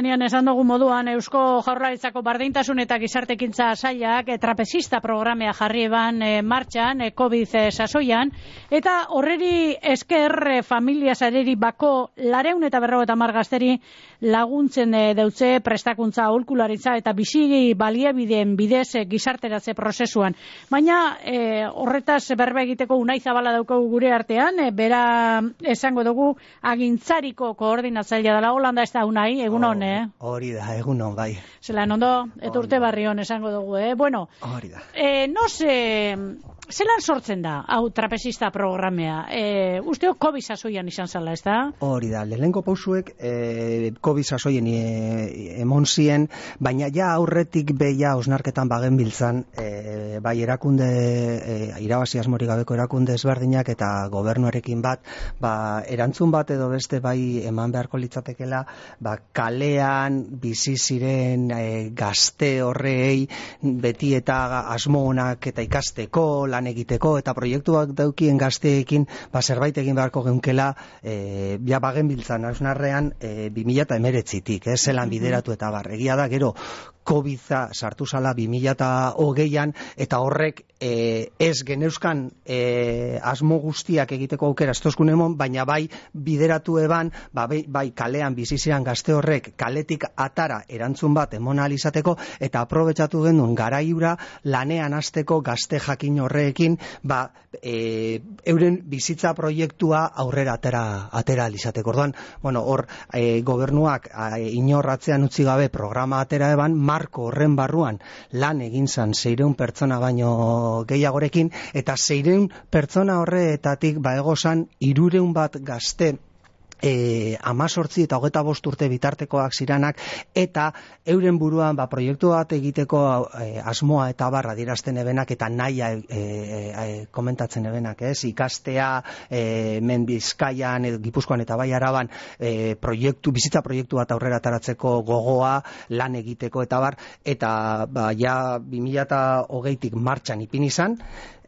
adierazpenian esan dugu moduan Eusko Jaurlaritzako bardintasun eta gizartekintza sailak e, trapezista programea jarri eban e, martxan e, COVID e, sasoian eta horreri esker familia zareri bako lareun eta berro eta margazteri laguntzen e, deutze prestakuntza aholkularitza eta bizi baliabideen bidez e, gizarteratze prozesuan. Baina e, horretaz berba egiteko unai zabala daukagu gure artean, e, bera esango dugu agintzariko koordinatzailea dela Holanda ez da unai, egun hon, eh? Hori da, egun hon, bai. Zelan ondo, eta urte barri hon esango dugu, eh? Bueno, hori da. Eh, no se, zelan sortzen da, hau trapezista programea? E, usteo COVID sasoian izan zala, ez da? Hori da, lehenko pausuek e, COVID sasoien e, emon zien, baina ja aurretik beia osnarketan bagen biltzan, e, bai erakunde, e, irabazi asmori gabeko erakunde ezberdinak eta gobernuarekin bat, ba, erantzun bat edo beste bai eman beharko litzatekela, ba, kalean bizi ziren e, gazte horrei beti eta asmo eta ikasteko, lan egiteko eta proiektuak daukien gazteekin ba, zerbait egin beharko geunkela e, ja bagen biltzan ausnarrean e, 2000 eta emeretzitik, eh, zelan bideratu eta barregia da, gero covid sartu zala 2008an eta horrek e, ez geneuzkan e, asmo guztiak egiteko aukera estozkun emon, baina bai bideratu eban, ba, bai, bai kalean bizizian gazte horrek kaletik atara erantzun bat emona alizateko eta aprobetsatu genuen garaiura lanean azteko gazte jakin horrekin ba, e, euren bizitza proiektua aurrera atera, atera alizateko. Orduan, bueno, hor e, gobernuak e, inorratzean utzi gabe programa atera eban, marko horren barruan lan egin zan zeireun pertsona baino gehiagorekin, eta zeireun pertsona horretatik ba egozan irureun bat gazte e, amazortzi eta hogeta bost urte bitartekoak ziranak, eta euren buruan ba, proiektu bat egiteko e, asmoa eta barra dirazten ebenak, eta naia e, e, e, komentatzen ebenak, ez? ikastea e, men bizkaian, edo, gipuzkoan eta bai araban, e, proiektu, bizitza proiektu bat aurrera taratzeko gogoa, lan egiteko eta bar, eta ba, ja 2008tik martxan ipin izan,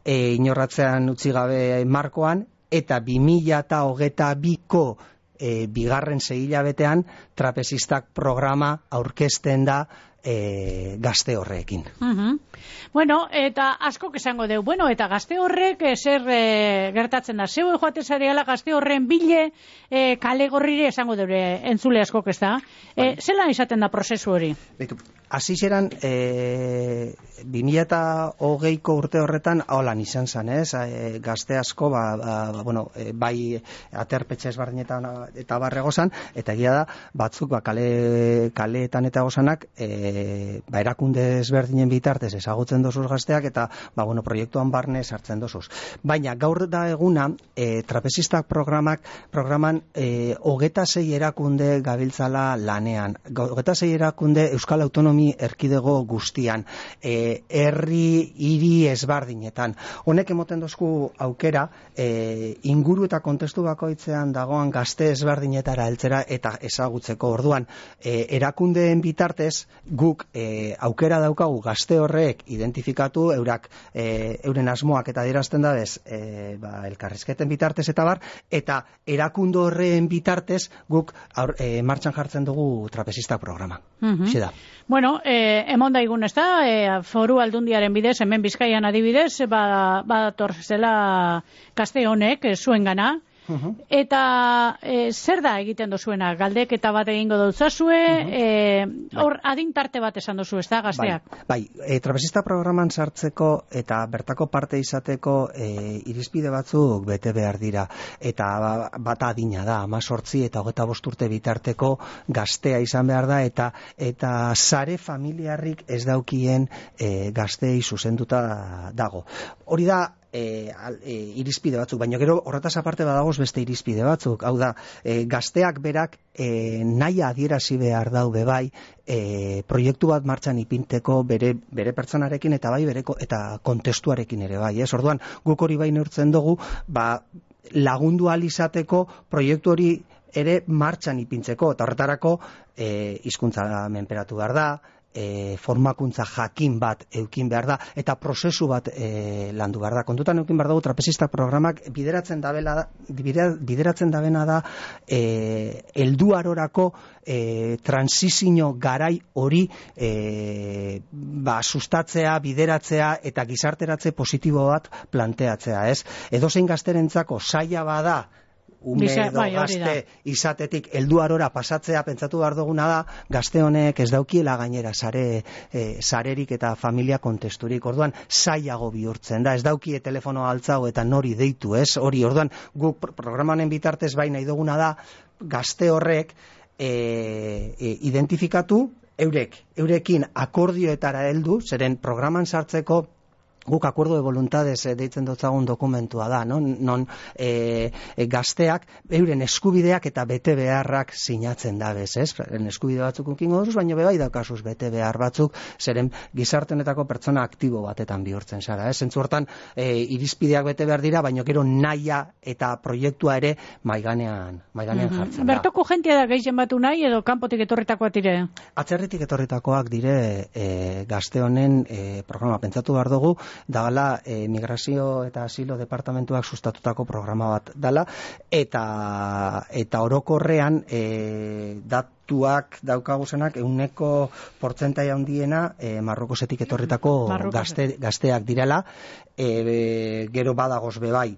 e, inorratzean utzi gabe markoan, eta 2008ko e, bigarren segila betean trapezistak programa aurkezten da e, gazte horrekin. Uh Bueno, eta asko esango deu. Bueno, eta gazte horrek e, zer e, gertatzen da. Zeu joate zareala gazte horren bile e, kale gorrire esango deure entzule asko ez da. E, zelan izaten da prozesu hori? Hasi zeran, e, 2008ko urte horretan, holan izan zen, ez? E, gazte asko, ba, ba, ba bueno, bai aterpetxe ezbardinetan eta barrego zan, eta egia da, batzuk, ba, kale, kaleetan eta gozanak, e, ba, erakunde ezberdinen bitartez ezagutzen dozuz gazteak, eta, ba, bueno, proiektuan barne sartzen dozuz. Baina, gaur da eguna, e, trapezistak programak, programan, e, hogeta zei erakunde gabiltzala lanean. Hogeta zei erakunde Euskal Autonomia erkidego guztian, e, herri hiri ezbardinetan. Honek emoten dozku aukera, e, inguru eta kontestu bakoitzean dagoan gazte ezbardinetara heltzera eta ezagutzeko orduan. E, erakundeen bitartez, guk e, aukera daukagu gazte horrek identifikatu, eurak e, euren asmoak eta dirazten da bez, e, ba, elkarrizketen bitartez eta bar, eta erakundu horreen bitartez guk aur, e, martxan jartzen dugu trapezista programa. Mm -hmm. Bueno, eh, emon daigun, ez da, eh, foru aldundiaren bidez, hemen bizkaian adibidez, ba, ba zela kaste honek, zuen gana, Eta e, zer da egiten dozuena? Galdek eta bat egingo dutzazue, e, hor adintarte bat esan dozu, ez da, gazteak? Bai, bai e, travesista programan sartzeko eta bertako parte izateko e, irizpide batzuk bete behar dira. Eta bat adina da, ama sortzi eta hogeta bosturte bitarteko gaztea izan behar da, eta eta sare familiarrik ez daukien e, gaztei zuzenduta dago. Hori da, e, e, irizpide batzuk, baina gero horretaz aparte badagoz beste irizpide batzuk, hau da, e, gazteak berak e, nahi adierazi behar daude bai, e, proiektu bat martxan ipinteko bere, bere pertsonarekin eta bai bereko eta kontestuarekin ere bai, ez? Orduan, guk hori bai neurtzen dugu, ba, lagundu alizateko proiektu hori ere martxan ipintzeko, eta horretarako e, izkuntza menperatu behar da, e, formakuntza jakin bat eukin behar da, eta prozesu bat e, landu behar da. Kontutan eukin behar dugu trapezista programak bideratzen dabela, bideratzen dabena da e, elduarorako e, transizio garai hori e, ba, sustatzea, bideratzea eta gizarteratze positibo bat planteatzea, ez? Edo zein gazterentzako saia bada ume edo bai, gazte izatetik helduarora pasatzea pentsatu behar duguna da gazte honek ez daukiela gainera sare e, sarerik eta familia kontesturik. Orduan saiago bihurtzen da. Ez daukie telefono altzau eta nori deitu ez? Hori orduan guk programanen bitartez bai nahi duguna da gazte horrek e, e, identifikatu eurek, eurekin akordioetara heldu, zeren programan sartzeko guk acuerdo de voluntades e, deitzen dutzagun dokumentua da, non, non e, e, gazteak euren eskubideak eta bete beharrak sinatzen da bez, ez? En eskubide batzuk ukingo duz, baina bebai daukasuz bete behar batzuk, zeren gizartenetako pertsona aktibo batetan bihurtzen zara, ez? Zentzu hortan, e, irizpideak bete behar dira, baina gero naia eta proiektua ere maiganean, maiganean mm -hmm. jartzen da. Bertoko jentia da gehien batu nahi edo kanpotik etorritakoak dire? Atzerritik etorritakoak dire e, gazte honen e, programa pentsatu behar dugu, dagala e, migrazio eta asilo departamentuak sustatutako programa bat dala. Eta eta orokorrean e, datuak daukaguzenak euneko portzentai handiena e, Marrokosetik etorritako gazte, gazteak direla. E, gero badagoz bebai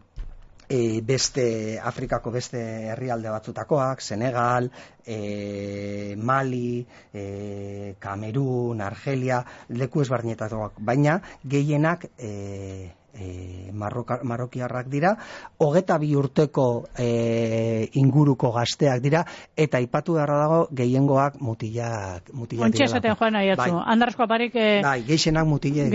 e, beste Afrikako beste herrialde batzutakoak, Senegal, e, Mali, e, Kamerun, Argelia, leku ezbardinetakoak, baina gehienak e, e, marrokiarrak dira, hogeta bi urteko e, inguruko gazteak dira, eta ipatu beharra dago gehiengoak mutilak. mutilak Ontxe esaten joan nahi atzu. Bai. Andarsko aparik... E... Bai, geixenak mutilak.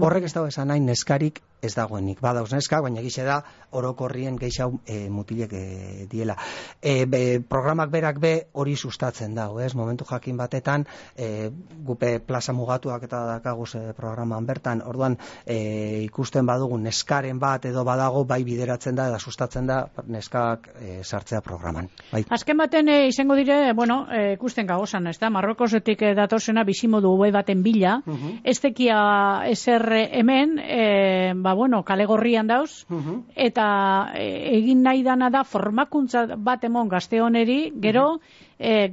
Horrek ez dago esan nahi neskarik ez dagoenik. Badauz neska, baina gixe da orokorrien geixau e, mutilek e, diela. E, programak berak be hori sustatzen dago, ez? Momentu jakin batetan, e, gupe plaza mugatuak eta dakaguz e, programan bertan, orduan e, ikusten badugu neskaren bat edo badago bai bideratzen da eta sustatzen da neskak e, sartzea programan. Bai. Azken baten e, izango dire, bueno, e, ikusten gagozan, ez da? Marrokosetik datorzena bizimodu baten bila, uh -huh. ez tekia eser hemen, e, ba, bueno, kale gorrian dauz, eta e, egin nahi dana da formakuntza bat emon gazte honeri, gero, e,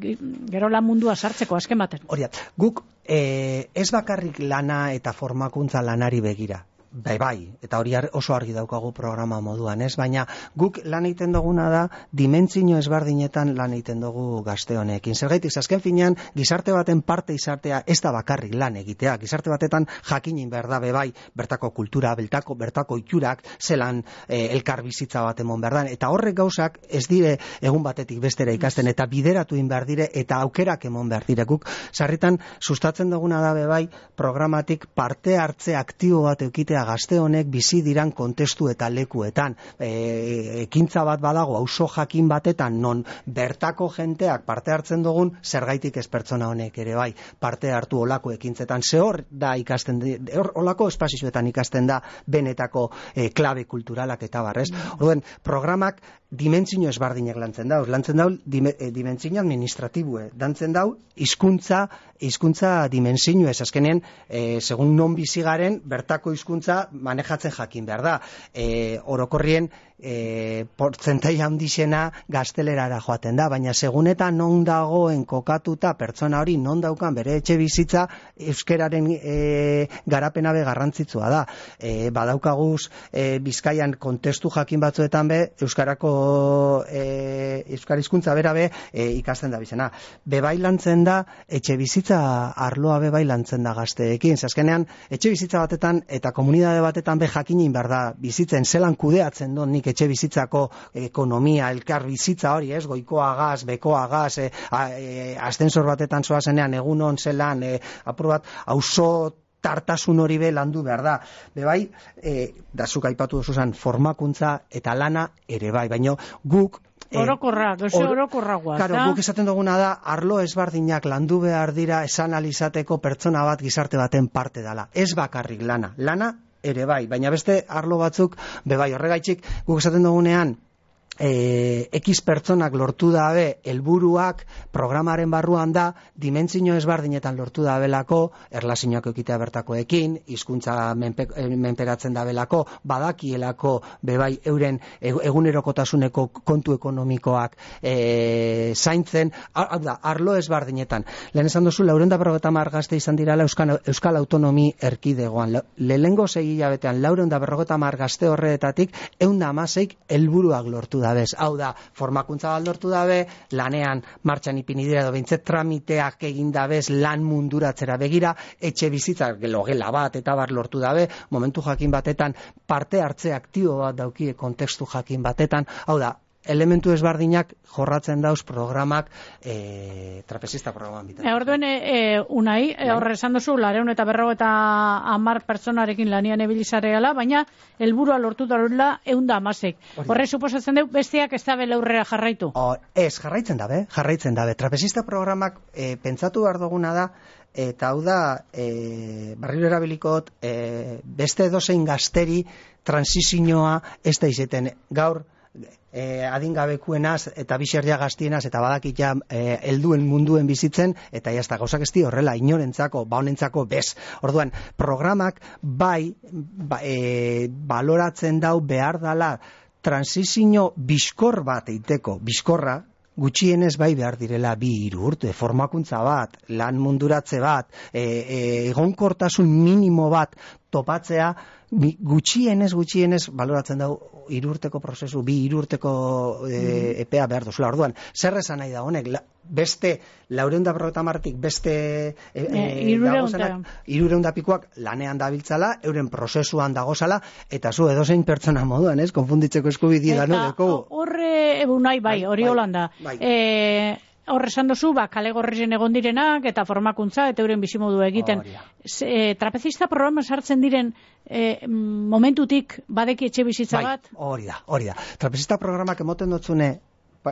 gero lan mundua sartzeko azken baten. Horiat, guk e, ez bakarrik lana eta formakuntza lanari begira, Bai, bai, eta hori oso argi daukagu programa moduan, ez? Baina guk lan egiten duguna da, dimentsio ezbardinetan lan egiten dugu gazte honekin. Zergaitik, azken finean, gizarte baten parte izatea ez da bakarrik lan egitea. Gizarte batetan jakinin behar da, bai, bertako kultura, bertako, bertako iturak, zelan e, elkar bizitza bat emon behar Eta horrek gauzak ez dire egun batetik bestera ikasten, eta bideratu in behar dire, eta aukerak emon behar dire. Guk, sarritan, sustatzen duguna da, bai, programatik parte hartze aktibo bat eukitea gazte honek bizi diran kontestu eta lekuetan. E, ekintza bat badago auzo jakin batetan non bertako jenteak parte hartzen dugun zergaitik ez pertsona honek ere bai parte hartu olako ekintzetan. Ze hor da ikasten hor olako espazioetan ikasten da benetako e, klabe kulturalak eta barrez. Orduan, programak dimentsio ezbardinak lantzen dau. Lantzen dau dime, e, dimentsio administratibue. Dantzen dau hizkuntza hizkuntza dimentsio ez azkenean e, segun non bizigaren bertako hizkuntza manejatzen jakin behar da. E, orokorrien e, portzentai handixena gaztelerara joaten da, baina seguneta non dagoen kokatuta pertsona hori non daukan bere etxe bizitza euskeraren e, garapena be garrantzitsua da. E, badaukaguz e, bizkaian kontestu jakin batzuetan be euskarako e, euskar hizkuntza bera be e, ikasten da bizena. Bebai lantzen da etxe bizitza arloa bebai lantzen da gazteekin. Zaskenean, etxe bizitza batetan eta komunidade batetan be jakinin behar da bizitzen zelan kudeatzen don nik etxe bizitzako ekonomia, elkar bizitza hori, ez, goikoa gaz, bekoa gaz, e, e, astensor batetan zoazenean, egun on zelan, e, apur bat, tartasun hori be landu behar da. Be bai, e, da zuk aipatu duzuzan, formakuntza eta lana ere bai, baino guk E, orokorra, doze orokorra guaz, Karo, guk esaten duguna da, arlo ezbardinak landu behar dira esan alizateko pertsona bat gizarte baten parte dala. Ez bakarrik lana. Lana ere bai, baina beste arlo batzuk, be bai, horregaitzik, guk esaten dugunean, e, X pertsonak lortu dabe helburuak programaren barruan da dimentsio ezberdinetan lortu dabelako erlazioak ekitea bertakoekin hizkuntza menpe, eh, menperatzen dabelako badakielako bebai euren egunerokotasuneko kontu ekonomikoak e, zaintzen. Hau da arlo ezberdinetan. Lehen esan duzu laurenda berrogeta gazte izan dirala Euskal, Euskal Autonomi erkidegoan. Lehengo segila betean laurenda berrogeta gazte horretatik eunda amaseik helburuak lortu da dabez. Hau da, formakuntza baldortu dabe, lanean martxan ipini dira edo bintzet tramiteak egin dabez lan munduratzera begira, etxe bizitza logela bat eta bar lortu dabe, momentu jakin batetan parte hartze aktibo bat daukie kontekstu jakin batetan, hau da, elementu ezbardinak jorratzen dauz programak e, trapezista programan bitan. E, orduen, e, unai, e, horre esan duzu, lareun eta berro eta amar personarekin lanian ebilizareala, baina helburua lortu darula eunda amasek. Horre, suposatzen dut, bestiak ez dabe laurrera jarraitu? O, ez, jarraitzen dabe, jarraitzen dabe. Trapezista programak e, pentsatu behar duguna da, eta hau da, e, barriro erabilikot, e, beste dozein gazteri transizioa ez da izeten gaur, e, adingabekuenaz eta biserria gaztienaz eta badakit ja e, helduen munduen bizitzen eta jazta gauzak esti horrela inorentzako, ba honentzako bez. Orduan, programak bai ba, e, baloratzen dau behar dala transizio biskor bat eiteko, biskorra, gutxienez bai behar direla bi hiru urte, formakuntza bat, lan munduratze bat, e, e, egonkortasun minimo bat topatzea, gutxienez, gutxienez, baloratzen dau irurteko prozesu, bi irurteko e, epea behar duzula. Orduan, zer esan nahi da honek, beste, laureunda berrota martik, beste e, e, pikuak lanean dabiltzala, euren prozesuan dagozala, eta zu edozein pertsona moduan, ez, konfunditzeko eskubidi da, no? Horre, ebu nahi, bai, bai, hori bai, holanda. Bai. E, Horre esan duzu, ba, kale gorrizen egon direnak, eta formakuntza, eta euren bizimodu egiten. E, trapezista programa sartzen diren e, momentutik badeki etxe bizitza bai, bat? Hori da, hori da. Trapezista programak emoten dutzune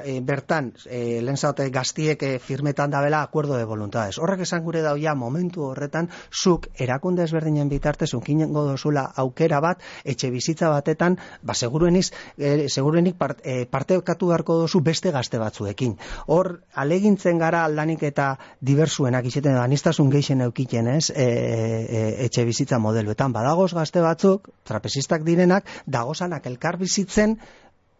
e, bertan e, lehen zaute gaztiek e, firmetan dabela acuerdo de voluntades. Horrek esan gure dau ja momentu horretan zuk erakunde ezberdinen bitartez unkinen godozula aukera bat etxe bizitza batetan ba segurueniz e, seguruenik part, e, parte beharko dozu beste gazte batzuekin. Hor alegintzen gara aldanik eta diversuenak izeten da anistasun geixen eukiten ez e, e, etxe bizitza modeluetan badagoz gazte batzuk trapezistak direnak dagozanak elkar bizitzen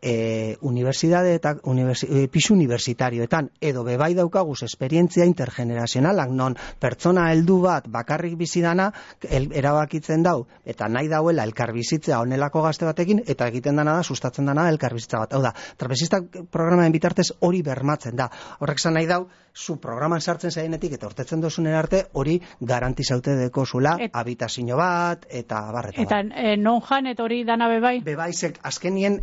e, unibertsitate eta universi, e, pisu universitarioetan edo bebai daukaguz esperientzia intergenerazionalak non pertsona heldu bat bakarrik bizidana el, erabakitzen dau eta nahi dauela elkar bizitzea onelako gazte batekin eta egiten dana da sustatzen dana elkar bizitza bat. Hau da, trapezistak programaren bitartez hori bermatzen da. Horrek zan nahi dau, zu programan sartzen zainetik eta ortetzen dozunen arte hori garantizaute deko zula Et, habitazio bat eta barreta Eta e, non jan eta hori dana bebai? Bebaizek azkenien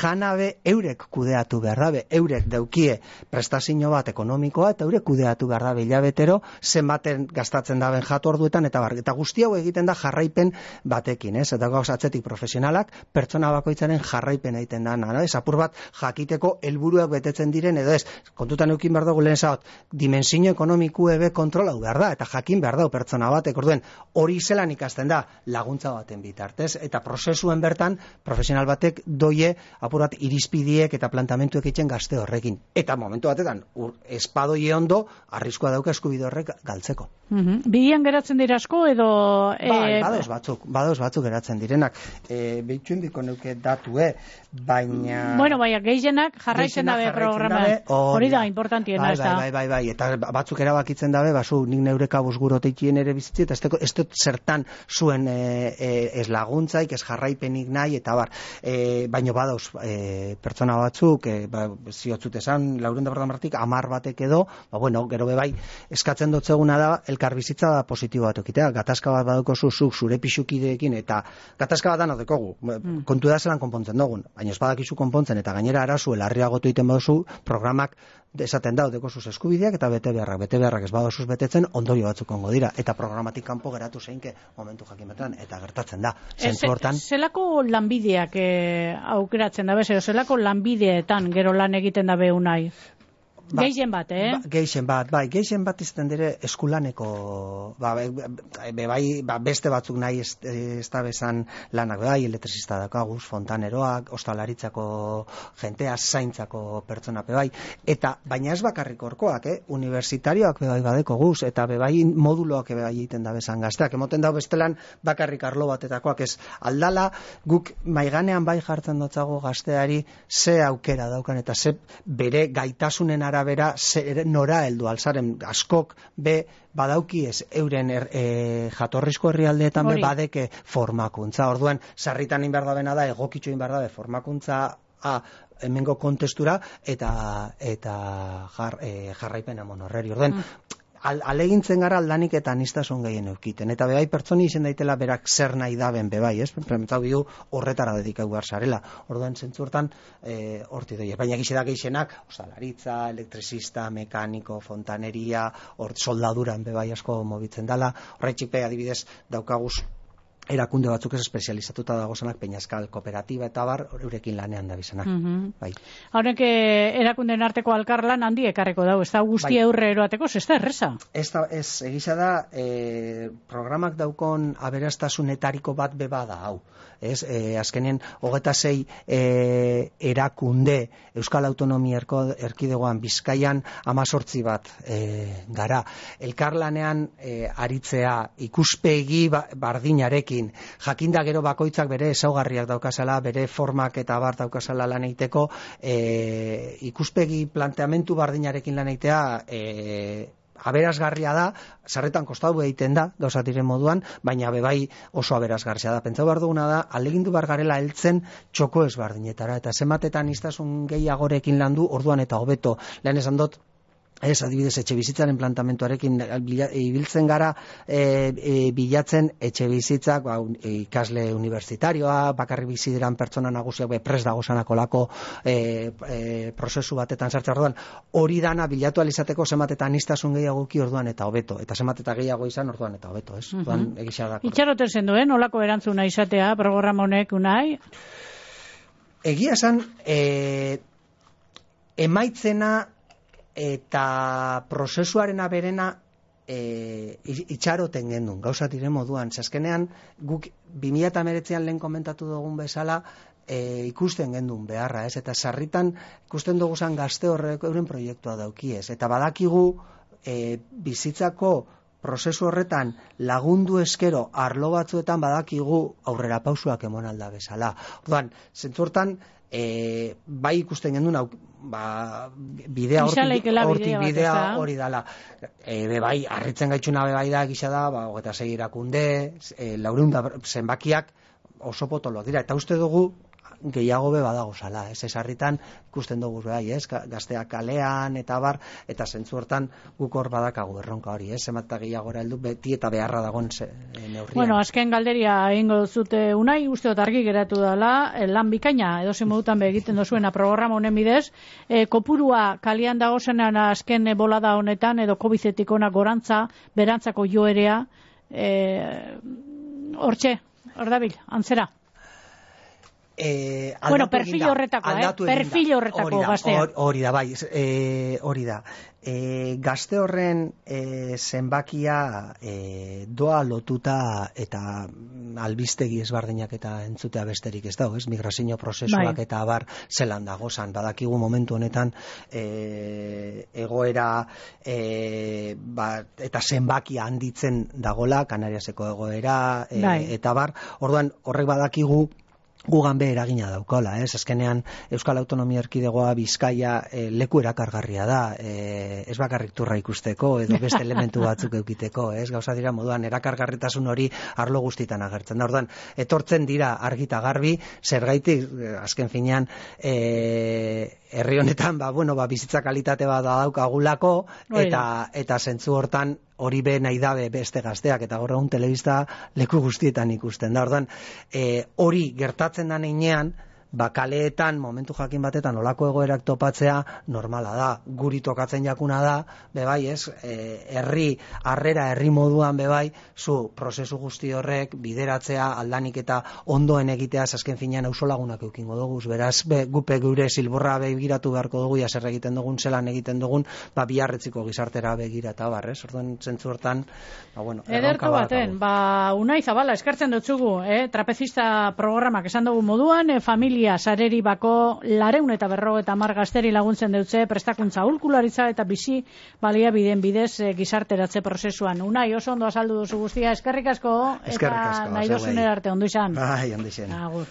janabe eurek kudeatu behar dabe, eurek daukie prestazio bat ekonomikoa eta eurek kudeatu behar dabe hilabetero zenbaten gastatzen daben jatorduetan eta bar, eta guzti hau egiten da jarraipen batekin, ez? Eta gauz atzetik profesionalak pertsona bakoitzaren jarraipen egiten da, no? ez apur bat jakiteko helburuak betetzen diren edo ez, kontutan eukin behar dugu lehen zaot, dimensio ekonomiku ebe kontrola behar da, eta jakin behar da pertsona bat, ekorduen hori zelan ikasten da laguntza baten bitartez, eta prozesuen bertan profesional batek doie apurat irizpidiek eta plantamentuek egiten gazte horrekin. Eta momentu batetan, ur, espadoi ondo, arriskoa dauka eskubide horrek galtzeko. Mm -hmm. Geratzen dira asko edo... Bai, e... badoz batzuk, badoz batzuk geratzen direnak. E, Beitxuen biko neuke datue, baina... Bueno, bai, gehienak jarraitzen dabe programa. Hori da, importantiena, bai, bai, bai, bai, bai, eta batzuk erabakitzen dabe, basu, nik neure kabuz guroteikien ere bizitzi, eta ez dut zertan zuen e, e, ez laguntzaik, ez jarraipenik nahi, eta bar, e, baino badauz e, pertsona batzuk, e, ba, ziotzut esan, lauren da martik, amar batek edo, ba, bueno, gero bebai, eskatzen dotzeguna da, elkar bizitza da positibo bat okitea, gatazka bat badoko zuzuk, zure pixukideekin, eta gatazka bat dekogu, mm. kontu da zelan konpontzen dugun, baina ez badakizu konpontzen, eta gainera arazu, elarriagotu iten baduzu, programak esaten da, deko zuz eskubideak, eta bete beharrak, bete beharrak ez badozuz betetzen, ondorio batzuk ongo dira, eta programatik kanpo geratu zeinke momentu jakimetan, eta gertatzen da. Zentzu hortan... Zelako lanbideak eh, aukeratzen da, bezero, zelako lanbideetan gero lan egiten da behu? Ba, geixen bat, eh? Ba, geixen bat, bai, geixen bat izten dire eskulaneko, ba, be, bai, ba, beste batzuk nahi ez, ez da bezan lanak, bai, elektrizista dakaguz, fontaneroak, ostalaritzako jentea, zaintzako pertsona, be, bai, eta, baina ez bakarrik orkoak, eh? Universitarioak, be, bai, badeko guz, eta be, bai, moduloak, be, bai, egiten da bezan gazteak, emoten da bestelan bakarrik arlo batetakoak, ez aldala, guk maiganean bai jartzen dutzago gazteari, ze aukera daukan, eta ze bere gaitasunen ara arabera nora heldu alzaren askok be badauki ez euren er, e, jatorrizko herrialdeetan be badeke formakuntza. Orduan sarritan in berdabena da egokitxo in berdabe formakuntza a hemengo kontestura eta eta jar, e, jarraipena monorreri. Orduan mm al, alegintzen gara aldanik eta anistasun gehien eukiten. Eta bebai pertsoni izen daitela berak zer nahi daben bebai, ez? Prementau bihu horretara dedikau behar zarela. Orduan zentzurtan e, horti doi. Baina gixe da geixenak, osalaritza, elektrizista, mekaniko, fontaneria, hor soldaduran bebai asko mobitzen dala. Horretxik be adibidez daukaguz erakunde batzuk ez espezializatuta dago zanak peñaskal kooperatiba eta bar urekin lanean da bizena. Mm bai. Haunek erakunden arteko alkarlan handi ekarreko dago, ez da guzti bai. eurre eroateko, ez da erresa? Ez da, ez, egisa da, e, programak daukon aberastazunetariko bat beba da, hau. Ez, e, azkenen, hogeta zei e, erakunde Euskal Autonomia erkidegoan bizkaian amazortzi bat e, gara. Elkarlanean e, aritzea ikuspegi ba, bardinarekin jakinda gero bakoitzak bere ezaugarriak daukazala, bere formak eta bar daukazala lan egiteko, e, ikuspegi planteamentu bardinarekin lan egitea, e, aberazgarria da, sarretan kostatu egiten da, gauza diren moduan, baina bebai oso aberazgarria da. Pentsau behar duguna da, alegindu bar garela heltzen txoko ezbardinetara, eta zematetan iztasun gehiagorekin landu, orduan eta hobeto, lehen esan dut, Ez, adibidez, etxe bizitzaren plantamentuarekin ibiltzen gara e, e, bilatzen etxe bizitzak ba, ikasle universitarioa, bakarri bizideran pertsona nagusiak be, pres dago lako e, e, prozesu batetan sartzen orduan, hori dana bilatu alizateko zematetan iztasun gehiago ki orduan eta hobeto, eta zemateta gehiago izan orduan eta hobeto, ez? Mm -hmm. Itxaroten zen duen, olako erantzuna izatea, programa honek unai? Egia esan, e, emaitzena eta prozesuaren aberena e, itxaroten gendun, gauza dire moduan. Zaskenean, guk 2008an lehen komentatu dugun bezala, e, ikusten gendun beharra, ez? Eta sarritan ikusten dugu zan gazte horrek euren proiektua daukiez. Eta badakigu e, bizitzako prozesu horretan lagundu eskero arlo batzuetan badakigu aurrera pausuak emon alda bezala. Orduan, zentzortan, e, bai ikusten gendun ba, bidea hortik bidea hori dala. E, be bai, arritzen gaitxuna be bai da gisa da, ba, hogeta segi irakunde e, laurunda zenbakiak oso potoloak dira, eta uste dugu gehiago be badago sala, ez? Esarritan ikusten dugu bai, ez, gazteak kalean eta bar, eta zentzu hortan guk hor badakagu erronka hori, ez, ematta gehiagora heldu beti eta beharra dagoen ze, e, neurrian. Bueno, azken galderia egingo zute unai, uste argi geratu dela, e, lan bikaina, edo modutan egiten dozuena programa honen bidez, e, kopurua kalian dago zenan azken bolada honetan, edo kobizetik ona gorantza, berantzako joerea, e, hortxe, hor dabil, antzera eh, bueno, perfil horretako, eh? perfil horretako gaztea. Hori da, bai, eh, hori da. E, gazte horren e, zenbakia e, doa lotuta eta albistegi ezbardinak eta entzutea besterik ez dago, ez? Migrazio prozesuak bai. eta abar zelan dago zan. Badakigu momentu honetan e, egoera e, ba, eta zenbakia handitzen dagola, Kanariaseko egoera e, bai. eta bar. Orduan horrek badakigu gugan be eragina daukala, ez? Azkenean Euskal Autonomia Erkidegoa Bizkaia e, leku erakargarria da, e, ez bakarrik turra ikusteko edo beste elementu batzuk eukiteko, ez? Gauza dira moduan erakargarritasun hori arlo guztitan agertzen. Ordan etortzen dira argita garbi, zergaitik eh, azken finean e, herri honetan ba, bueno, ba, bizitza kalitate bat daukagulako eta eta zentzu hortan hori be nahi dabe beste gazteak eta gaur egun telebista leku guztietan ikusten da. Ordan e, hori gertatzen da neinean ba, kaleetan, momentu jakin batetan, olako egoerak topatzea, normala da. Guri tokatzen jakuna da, bebai, ez, e, herri, harrera, herri moduan, bebai, zu, prozesu guzti horrek, bideratzea, aldanik eta ondoen egitea, azken finean lagunak eukingo dugu, beraz, be, gupe gure silborra begiratu beharko dugu, jaser egiten dugun, zelan egiten dugun, ba, biharretziko gizartera begira eta barrez, orduan zentzu hortan, ba, bueno, Ederto baten, ba, unai zabala, eskertzen dutzugu, eh? trapezista programak esan dugu moduan, eh, familia sareri bako lareun eta berro eta mar gazteri laguntzen dutze prestakuntza ulkularitza eta bizi balia biden bidez eh, gizarteratze prozesuan. Unai, oso ondo azaldu duzu guztia, eskerrik asko, eskerrik asko, eta nahi dozuner arte, ondo izan. Bai, ondo izan. Agur.